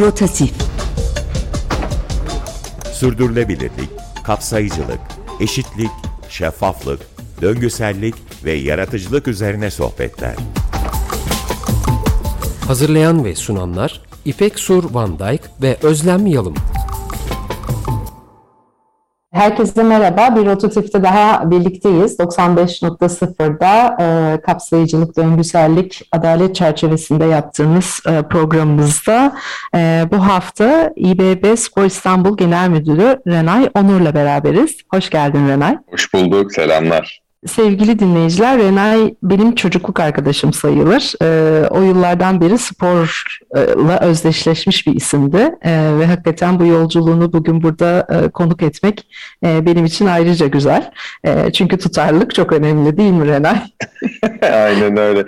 Rotatif Sürdürülebilirlik, kapsayıcılık, eşitlik, şeffaflık, döngüsellik ve yaratıcılık üzerine sohbetler. Hazırlayan ve sunanlar İpek Sur Van Dijk ve Özlem Yalım. Herkese merhaba. Bir rotatifte daha birlikteyiz. 95.0'da e, kapsayıcılık, döngüsellik, adalet çerçevesinde yaptığımız e, programımızda e, bu hafta İBB Spor İstanbul Genel Müdürü Renay Onur'la beraberiz. Hoş geldin Renay. Hoş bulduk. Selamlar. Sevgili dinleyiciler, Renay benim çocukluk arkadaşım sayılır. E, o yıllardan beri sporla özdeşleşmiş bir isimdi. E, ve hakikaten bu yolculuğunu bugün burada e, konuk etmek e, benim için ayrıca güzel. E, çünkü tutarlılık çok önemli değil mi Renay? Aynen öyle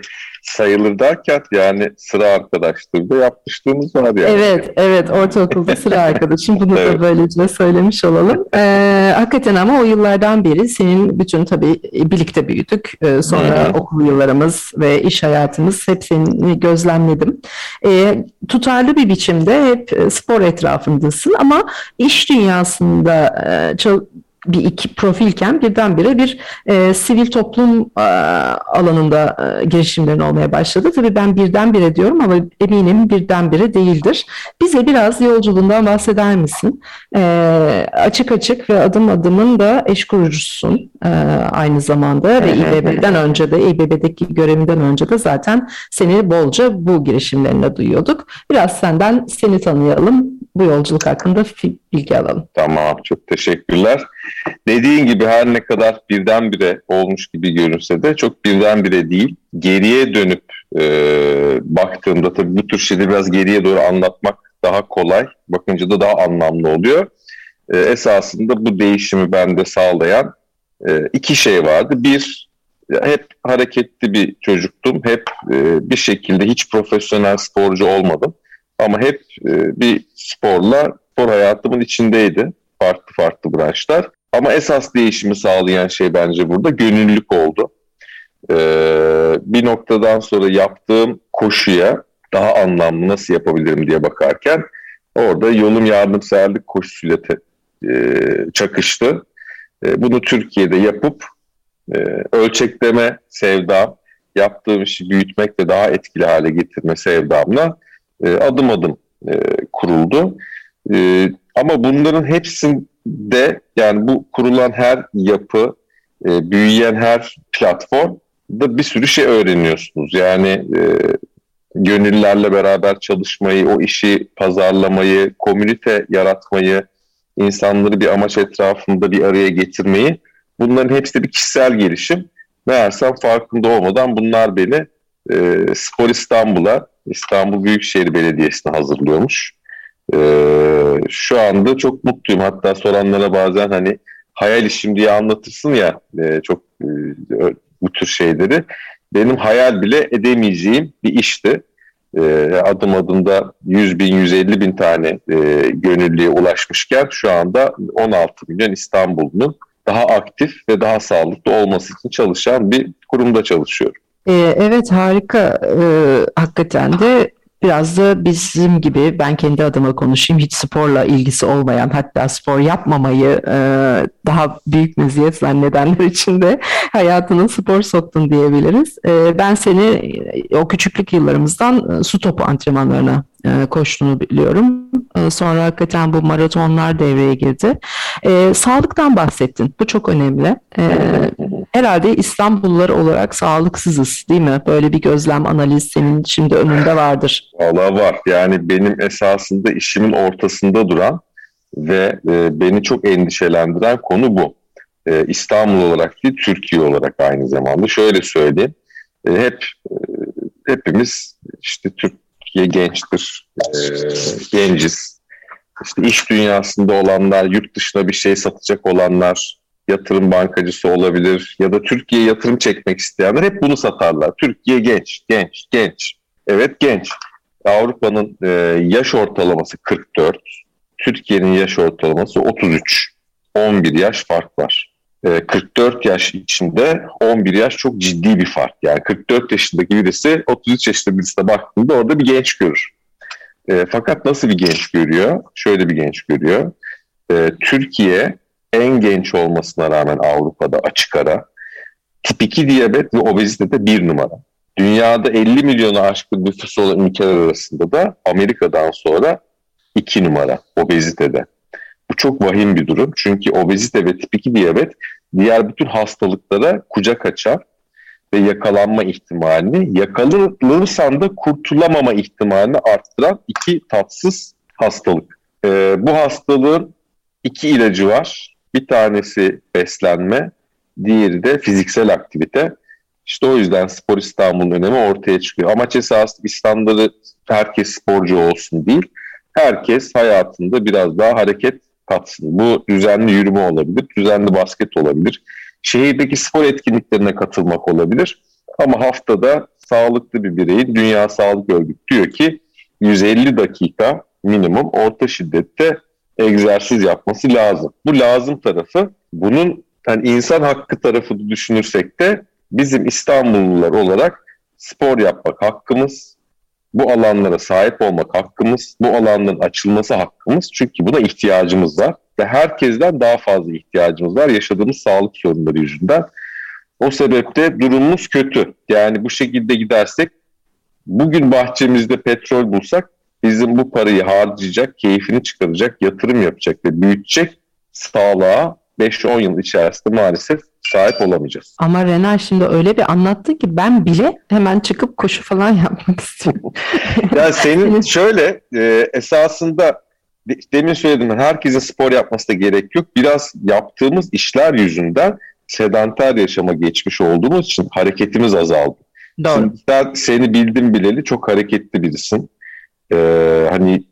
sayılır derken yani sıra arkadaşlığı da yapmışlığımız var yani. Evet, evet ortaokulda sıra arkadaşım. Bunu evet. da böylece söylemiş olalım. Ee, hakikaten ama o yıllardan beri senin bütün tabii birlikte büyüdük. Ee, sonra Hı-hı. okul yıllarımız ve iş hayatımız hep seni gözlemledim. Ee, tutarlı bir biçimde hep spor etrafındasın ama iş dünyasında e, bir iki profilken birdenbire bir e, sivil toplum e, alanında e, girişimlerin olmaya başladı. Tabii ben birdenbire diyorum ama eminim birdenbire değildir. Bize biraz yolculuğundan bahseder misin? E, açık açık ve adım adımın da eş kurucusun e, aynı zamanda ve İBB'den önce de İBB'deki görevinden önce de zaten seni bolca bu girişimlerine duyuyorduk. Biraz senden seni tanıyalım. Bu yolculuk hakkında bilgi alalım. Tamam, çok teşekkürler. Dediğin gibi her ne kadar birdenbire olmuş gibi görünse de çok birdenbire değil. Geriye dönüp e, baktığımda tabii bu tür şeyleri biraz geriye doğru anlatmak daha kolay. Bakınca da daha anlamlı oluyor. E, esasında bu değişimi bende sağlayan e, iki şey vardı. Bir, hep hareketli bir çocuktum. Hep e, bir şekilde hiç profesyonel sporcu olmadım. Ama hep e, bir sporla spor hayatımın içindeydi. Farklı farklı branşlar. Ama esas değişimi sağlayan şey bence burada gönüllülük oldu. Ee, bir noktadan sonra yaptığım koşuya daha anlamlı nasıl yapabilirim diye bakarken orada yolum yardımseverlik koşusuyla te, e, çakıştı. E, bunu Türkiye'de yapıp e, ölçekleme sevdam, yaptığım işi büyütmek ve daha etkili hale getirme sevdamla e, adım adım e, kuruldu. E, ama bunların hepsinde yani bu kurulan her yapı, büyüyen her platform da bir sürü şey öğreniyorsunuz. Yani gönüllerle beraber çalışmayı, o işi pazarlamayı, komünite yaratmayı, insanları bir amaç etrafında bir araya getirmeyi bunların hepsi bir kişisel gelişim. Meğersem farkında olmadan bunlar beni e, Spor İstanbul'a, İstanbul Büyükşehir Belediyesi'ne hazırlıyormuş. E, şu anda çok mutluyum. Hatta soranlara bazen hani hayal işim diye anlatırsın ya e, çok e, bu tür şeyleri. Benim hayal bile edemeyeceğim bir işti. E, adım adımda 100 bin, 150 bin tane e, gönüllüye ulaşmışken şu anda 16 milyon İstanbul'un daha aktif ve daha sağlıklı olması için çalışan bir kurumda çalışıyorum. Ee, evet harika. Ee, hakikaten de Biraz da bizim gibi ben kendi adıma konuşayım hiç sporla ilgisi olmayan hatta spor yapmamayı e, daha büyük meziyet zannedenler için de hayatına spor soktun diyebiliriz. E, ben seni e, o küçüklük yıllarımızdan e, su topu antrenmanlarına koştuğunu biliyorum. Sonra hakikaten bu maratonlar devreye girdi. Sağlıktan bahsettin. Bu çok önemli. Herhalde İstanbullular olarak sağlıksızız değil mi? Böyle bir gözlem analiz senin şimdi önünde vardır. Valla var. Yani benim esasında işimin ortasında duran ve e, beni çok endişelendiren konu bu. E, İstanbul olarak değil, Türkiye olarak aynı zamanda. Şöyle söyleyeyim. E, hep hepimiz işte Türkiye gençtir, e, genciz. İşte iş dünyasında olanlar, yurt dışına bir şey satacak olanlar, yatırım bankacısı olabilir ya da Türkiye yatırım çekmek isteyenler hep bunu satarlar. Türkiye genç, genç, genç. Evet genç. Avrupa'nın e, yaş ortalaması 44, Türkiye'nin yaş ortalaması 33. 11 yaş fark var. E, 44 yaş içinde 11 yaş çok ciddi bir fark. Yani 44 yaşındaki birisi 33 yaşında birisine baktığında orada bir genç görür. E, fakat nasıl bir genç görüyor? Şöyle bir genç görüyor. E, Türkiye en genç olmasına rağmen Avrupa'da açık ara tip 2 diyabet ve obezitede bir numara. Dünyada 50 milyonu aşkın nüfusu olan ülkeler arasında da Amerika'dan sonra 2 numara obezitede. Bu çok vahim bir durum. Çünkü obezite ve tip 2 diyabet diğer bütün hastalıklara kucak açar ve yakalanma ihtimalini, yakalanırsan da kurtulamama ihtimalini arttıran iki tatsız hastalık. Ee, bu hastalığın iki ilacı var. Bir tanesi beslenme, diğeri de fiziksel aktivite. İşte o yüzden Spor İstanbul'un önemi ortaya çıkıyor. Amaç esas İstanbul'da herkes sporcu olsun değil. Herkes hayatında biraz daha hareket katsın. Bu düzenli yürüme olabilir, düzenli basket olabilir. Şehirdeki spor etkinliklerine katılmak olabilir. Ama haftada sağlıklı bir bireyin Dünya Sağlık Örgütü diyor ki 150 dakika minimum orta şiddette egzersiz yapması lazım. Bu lazım tarafı bunun yani insan hakkı tarafını düşünürsek de bizim İstanbullular olarak spor yapmak hakkımız, bu alanlara sahip olmak hakkımız, bu alanların açılması hakkımız. Çünkü buna ihtiyacımız var ve herkesten daha fazla ihtiyacımız var yaşadığımız sağlık sorunları yüzünden. O sebeple durumumuz kötü. Yani bu şekilde gidersek bugün bahçemizde petrol bulsak bizim bu parayı harcayacak, keyfini çıkaracak, yatırım yapacak ve büyütecek sağlığa 5-10 yıl içerisinde maalesef sahip olamayacağız. Ama Renal şimdi öyle bir anlattı ki ben bile hemen çıkıp koşu falan yapmak istiyorum. yani senin şöyle e, esasında demin söyledim herkesin spor yapması da gerek yok. Biraz yaptığımız işler yüzünden sedanter yaşama geçmiş olduğumuz için hareketimiz azaldı. Doğru. Ben seni bildim bileli çok hareketli birisin. Ee, hani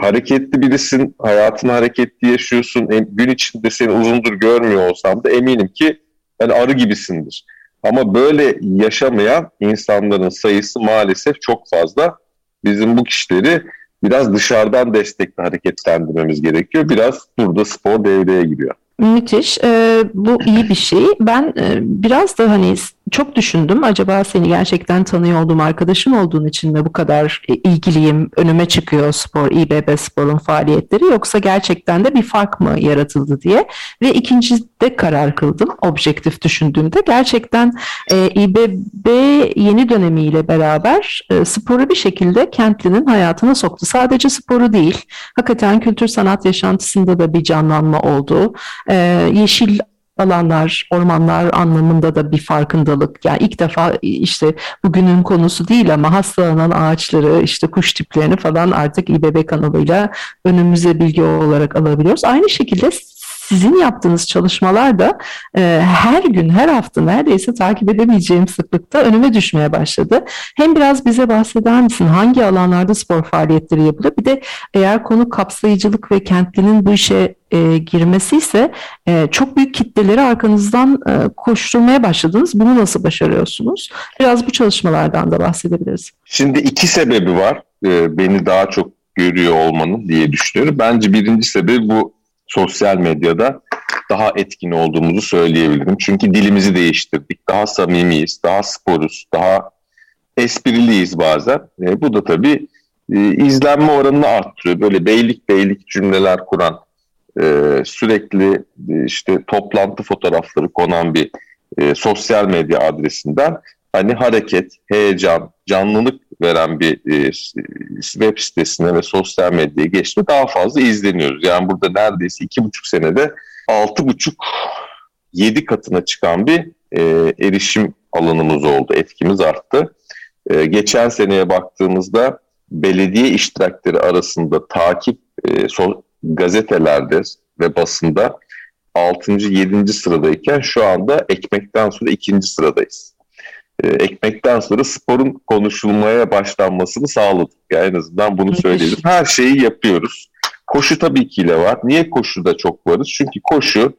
hareketli birisin, hayatını hareketli yaşıyorsun. Gün içinde seni uzundur görmüyor olsam da eminim ki yani arı gibisindir. Ama böyle yaşamayan insanların sayısı maalesef çok fazla. Bizim bu kişileri biraz dışarıdan destekle hareketlendirmemiz gerekiyor. Biraz burada spor devreye giriyor. Müthiş. Ee, bu iyi bir şey. Ben e, biraz da hani çok düşündüm. Acaba seni gerçekten tanıyor olduğum arkadaşım olduğun için mi bu kadar e, ilgiliyim? Önüme çıkıyor spor, İBB Spor'un faaliyetleri yoksa gerçekten de bir fark mı yaratıldı diye. Ve ikincide karar kıldım objektif düşündüğümde. Gerçekten e, İBB yeni dönemiyle beraber e, sporu bir şekilde kentlinin hayatına soktu. Sadece sporu değil, hakikaten kültür sanat yaşantısında da bir canlanma oldu. E, yeşil alanlar, ormanlar anlamında da bir farkındalık. Yani ilk defa işte bugünün konusu değil ama hastalanan ağaçları, işte kuş tiplerini falan artık İBB kanalıyla önümüze bilgi olarak alabiliyoruz. Aynı şekilde sizin yaptığınız çalışmalar da e, her gün, her hafta neredeyse takip edemeyeceğim sıklıkta önüme düşmeye başladı. Hem biraz bize bahseder misin? Hangi alanlarda spor faaliyetleri yapılıyor? Bir de eğer konu kapsayıcılık ve kentlinin bu işe e, girmesi ise e, çok büyük kitleleri arkanızdan e, koşturmaya başladınız. Bunu nasıl başarıyorsunuz? Biraz bu çalışmalardan da bahsedebiliriz. Şimdi iki sebebi var e, beni daha çok görüyor olmanın diye düşünüyorum. Bence birinci sebebi bu sosyal medyada daha etkin olduğumuzu söyleyebilirim. Çünkü dilimizi değiştirdik. Daha samimiyiz, daha sporuz, daha espriliyiz bazen. E, bu da tabii e, izlenme oranını arttırıyor. Böyle beylik beylik cümleler kuran, e, sürekli e, işte toplantı fotoğrafları konan bir e, sosyal medya adresinden hani hareket, heyecan, canlılık veren bir e, web sitesine ve sosyal medyaya geçti daha fazla izleniyoruz. Yani burada neredeyse iki buçuk senede altı buçuk yedi katına çıkan bir e, erişim alanımız oldu, etkimiz arttı. E, geçen seneye baktığımızda belediye iştirakleri arasında takip e, gazetelerde ve basında 6. 7. sıradayken şu anda ekmekten sonra 2. sıradayız. E, ekmekten sonra sporun konuşulmaya başlanmasını sağladık. Yani en azından bunu söyleyelim. Her şeyi yapıyoruz. Koşu tabii ki de var. Niye koşuda çok varız? Çünkü koşu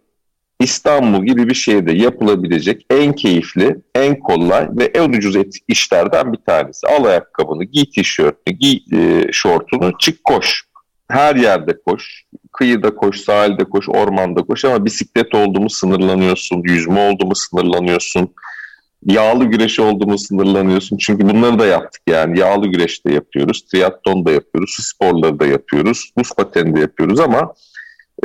İstanbul gibi bir şehirde yapılabilecek en keyifli, en kolay ve en ucuz işlerden bir tanesi. Al ayakkabını, giy tişörtünü, giy e, şortunu, çık koş. Her yerde koş. Kıyıda koş, sahilde koş, ormanda koş ama bisiklet oldu mu sınırlanıyorsun, yüzme oldu mu sınırlanıyorsun yağlı güreş olduğumu sınırlanıyorsun. Çünkü bunları da yaptık yani. Yağlı güreş de yapıyoruz, triatlon da yapıyoruz, su sporları da yapıyoruz, buz pateni de yapıyoruz ama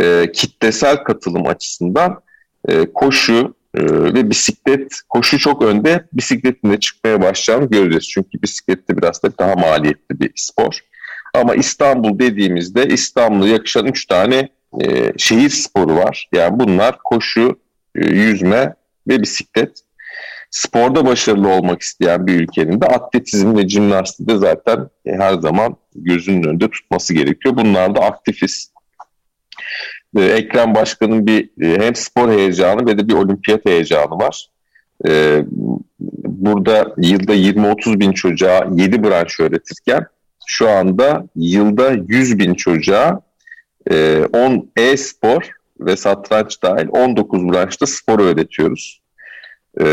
e, kitlesel katılım açısından e, koşu e, ve bisiklet, koşu çok önde, bisikletin de çıkmaya başlayacağını göreceğiz. Çünkü bisiklet de biraz da daha maliyetli bir spor. Ama İstanbul dediğimizde İstanbul'a yakışan üç tane e, şehir sporu var. Yani bunlar koşu, e, yüzme ve bisiklet. Sporda başarılı olmak isteyen bir ülkenin de atletizm ve jimnastiği de zaten e, her zaman gözünün önünde tutması gerekiyor. Bunlar da aktifiz. E, Ekrem Başkan'ın bir e, hem spor heyecanı ve de bir olimpiyat heyecanı var. Burada yılda 20-30 bin çocuğa 7 branş öğretirken şu anda yılda 100 bin çocuğa 10 e, e-spor ve satranç dahil 19 branşta spor öğretiyoruz. E,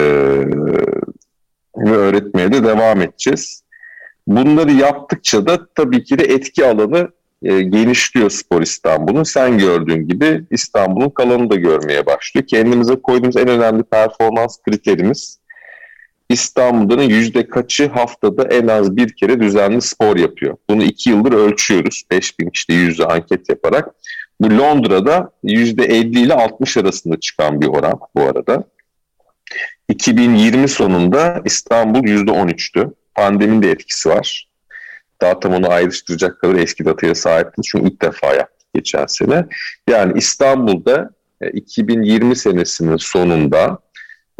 ve öğretmeye de devam edeceğiz. Bunları yaptıkça da tabii ki de etki alanı e, genişliyor Spor İstanbul'un. Sen gördüğün gibi İstanbul'un kalanını da görmeye başlıyor. Kendimize koyduğumuz en önemli performans kriterimiz İstanbul'un yüzde kaçı haftada en az bir kere düzenli spor yapıyor. Bunu iki yıldır ölçüyoruz. 5000 kişide yüzde anket yaparak. Bu Londra'da yüzde 50 ile 60 arasında çıkan bir oran bu arada. 2020 sonunda İstanbul yüzde 13'tü. Pandemin de etkisi var. Daha tam onu ayrıştıracak kadar eski dataya sahiptiniz. Çünkü ilk defa yaptık geçen sene. Yani İstanbul'da 2020 e, senesinin sonunda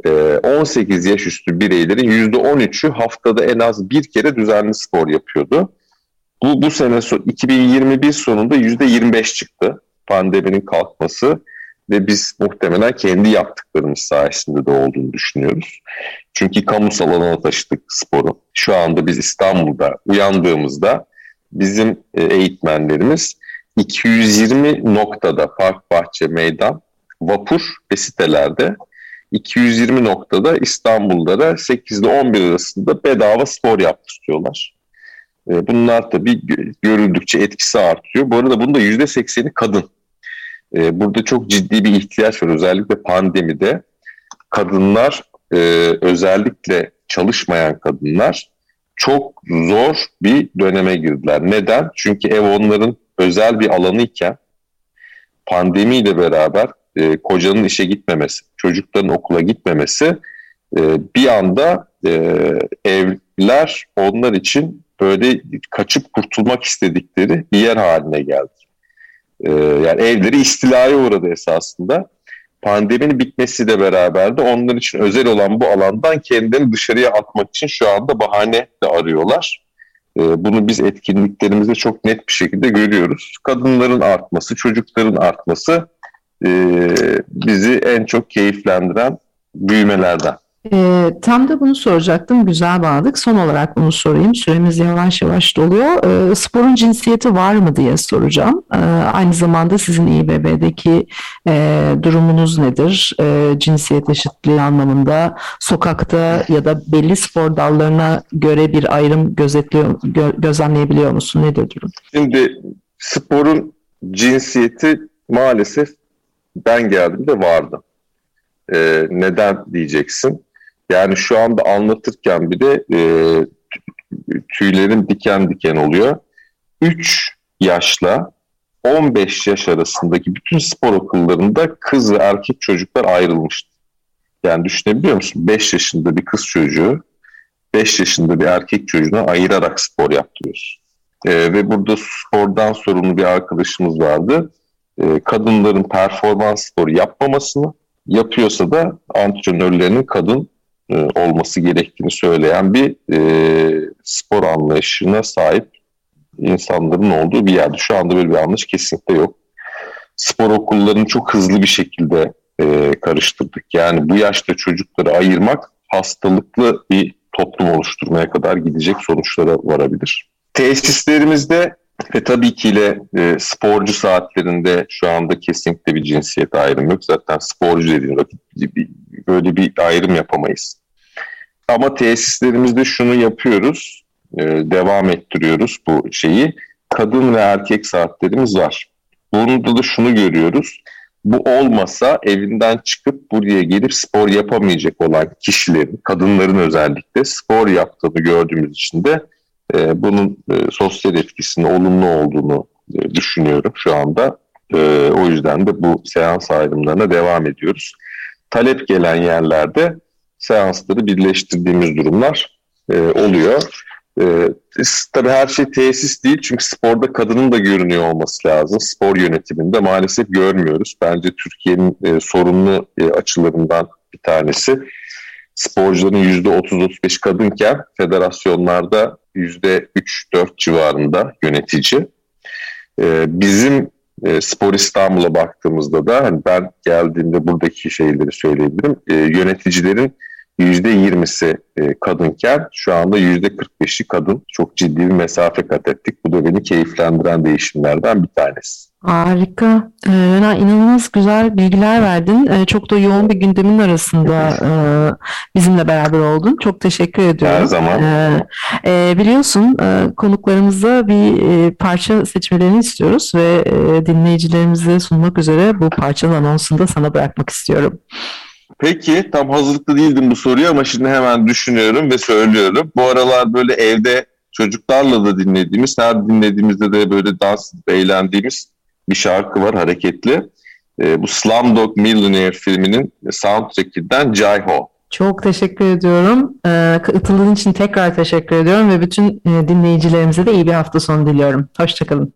18 ee, yaş üstü bireylerin %13'ü haftada en az bir kere düzenli spor yapıyordu. Bu, bu sene 2021 sonunda %25 çıktı pandeminin kalkması ve biz muhtemelen kendi yaptıklarımız sayesinde de olduğunu düşünüyoruz. Çünkü kamusal alana taşıdık sporu. Şu anda biz İstanbul'da uyandığımızda bizim e, eğitmenlerimiz 220 noktada park, bahçe, meydan, vapur ve sitelerde 220 noktada İstanbul'da 8 ile 11 arasında bedava spor yaptırıyorlar. E, bunlar tabii görüldükçe etkisi artıyor. Bu arada bunun da %80'i kadın. E, burada çok ciddi bir ihtiyaç var. Özellikle pandemide kadınlar e, özellikle çalışmayan kadınlar çok zor bir döneme girdiler. Neden? Çünkü ev onların özel bir alanı iken pandemiyle beraber e, kocanın işe gitmemesi, çocukların okula gitmemesi e, bir anda e, evler onlar için böyle kaçıp kurtulmak istedikleri bir yer haline geldi. E, yani evleri istilaya uğradı esasında. Pandeminin bitmesi de beraber de onlar için özel olan bu alandan kendilerini dışarıya atmak için şu anda bahane de arıyorlar. E, bunu biz etkinliklerimizde çok net bir şekilde görüyoruz. Kadınların artması, çocukların artması e, bizi en çok keyiflendiren büyümelerden. E, tam da bunu soracaktım. Güzel bağladık. Son olarak bunu sorayım. Süremiz yavaş yavaş doluyor. E, sporun cinsiyeti var mı diye soracağım. E, aynı zamanda sizin İBB'deki e, durumunuz nedir? E, cinsiyet eşitliği anlamında sokakta ya da belli spor dallarına göre bir ayrım gözetliyor, gö, gözlemleyebiliyor musun? Nedir durum? Şimdi sporun cinsiyeti maalesef ben geldiğimde vardı. E, neden diyeceksin? Yani şu anda anlatırken bir de e, tüylerin diken diken oluyor. 3 yaşla 15 yaş arasındaki bütün spor okullarında kız ve erkek çocuklar ayrılmıştı. Yani düşünebiliyor musun? 5 yaşında bir kız çocuğu 5 yaşında bir erkek çocuğuna ayırarak spor yaptırıyoruz. Ee, ve burada spordan sorumlu bir arkadaşımız vardı e, kadınların performans sporu yapmamasını yapıyorsa da antrenörlerinin kadın e, olması gerektiğini söyleyen bir e, spor anlayışına sahip insanların olduğu bir yerde. Şu anda böyle bir anlayış kesinlikle yok. Spor okullarını çok hızlı bir şekilde e, karıştırdık. Yani bu yaşta çocukları ayırmak hastalıklı bir toplum oluşturmaya kadar gidecek sonuçlara varabilir. Tesislerimizde ve tabii ki ile e, sporcu saatlerinde şu anda kesinlikle bir cinsiyet ayrımı yok. Zaten sporcu dediğin vakit böyle bir ayrım yapamayız. Ama tesislerimizde şunu yapıyoruz, e, devam ettiriyoruz bu şeyi. Kadın ve erkek saatlerimiz var. Bunda da şunu görüyoruz. bu olmasa evinden çıkıp buraya gelip spor yapamayacak olan kişilerin, kadınların özellikle spor yaptığını gördüğümüz için de e, bunun e, sosyal etkisinin olumlu olduğunu e, düşünüyorum şu anda. E, o yüzden de bu seans ayrımlarına devam ediyoruz. Talep gelen yerlerde seansları birleştirdiğimiz durumlar e, oluyor. E, tabii her şey tesis değil çünkü sporda kadının da görünüyor olması lazım. Spor yönetiminde maalesef görmüyoruz. Bence Türkiye'nin e, sorunlu e, açılarından bir tanesi. Sporcuların %30-35 kadınken federasyonlarda %3-4 civarında yönetici. E, bizim e, Spor İstanbul'a baktığımızda da hani ben geldiğimde buradaki şeyleri söyleyebilirim. E, yöneticilerin %20'si e, kadınken şu anda %45'i kadın. Çok ciddi bir mesafe kat ettik. Bu da beni keyiflendiren değişimlerden bir tanesi. Harika. Ee, inanılmaz güzel bilgiler verdin. Ee, çok da yoğun bir gündemin arasında e, bizimle beraber oldun. Çok teşekkür ediyorum. Her zaman. Ee, e, biliyorsun e, konuklarımızda bir parça seçmelerini istiyoruz ve dinleyicilerimize sunmak üzere bu parçanın anonsunu da sana bırakmak istiyorum. Peki tam hazırlıklı değildim bu soruyu ama şimdi hemen düşünüyorum ve söylüyorum. Bu aralar böyle evde çocuklarla da dinlediğimiz, her dinlediğimizde de böyle dans eğlendiğimiz bir şarkı var hareketli. E, bu Slumdog Millionaire filminin soundtrackinden Jai Ho. Çok teşekkür ediyorum. E, için tekrar teşekkür ediyorum ve bütün e, dinleyicilerimize de iyi bir hafta sonu diliyorum. Hoşçakalın.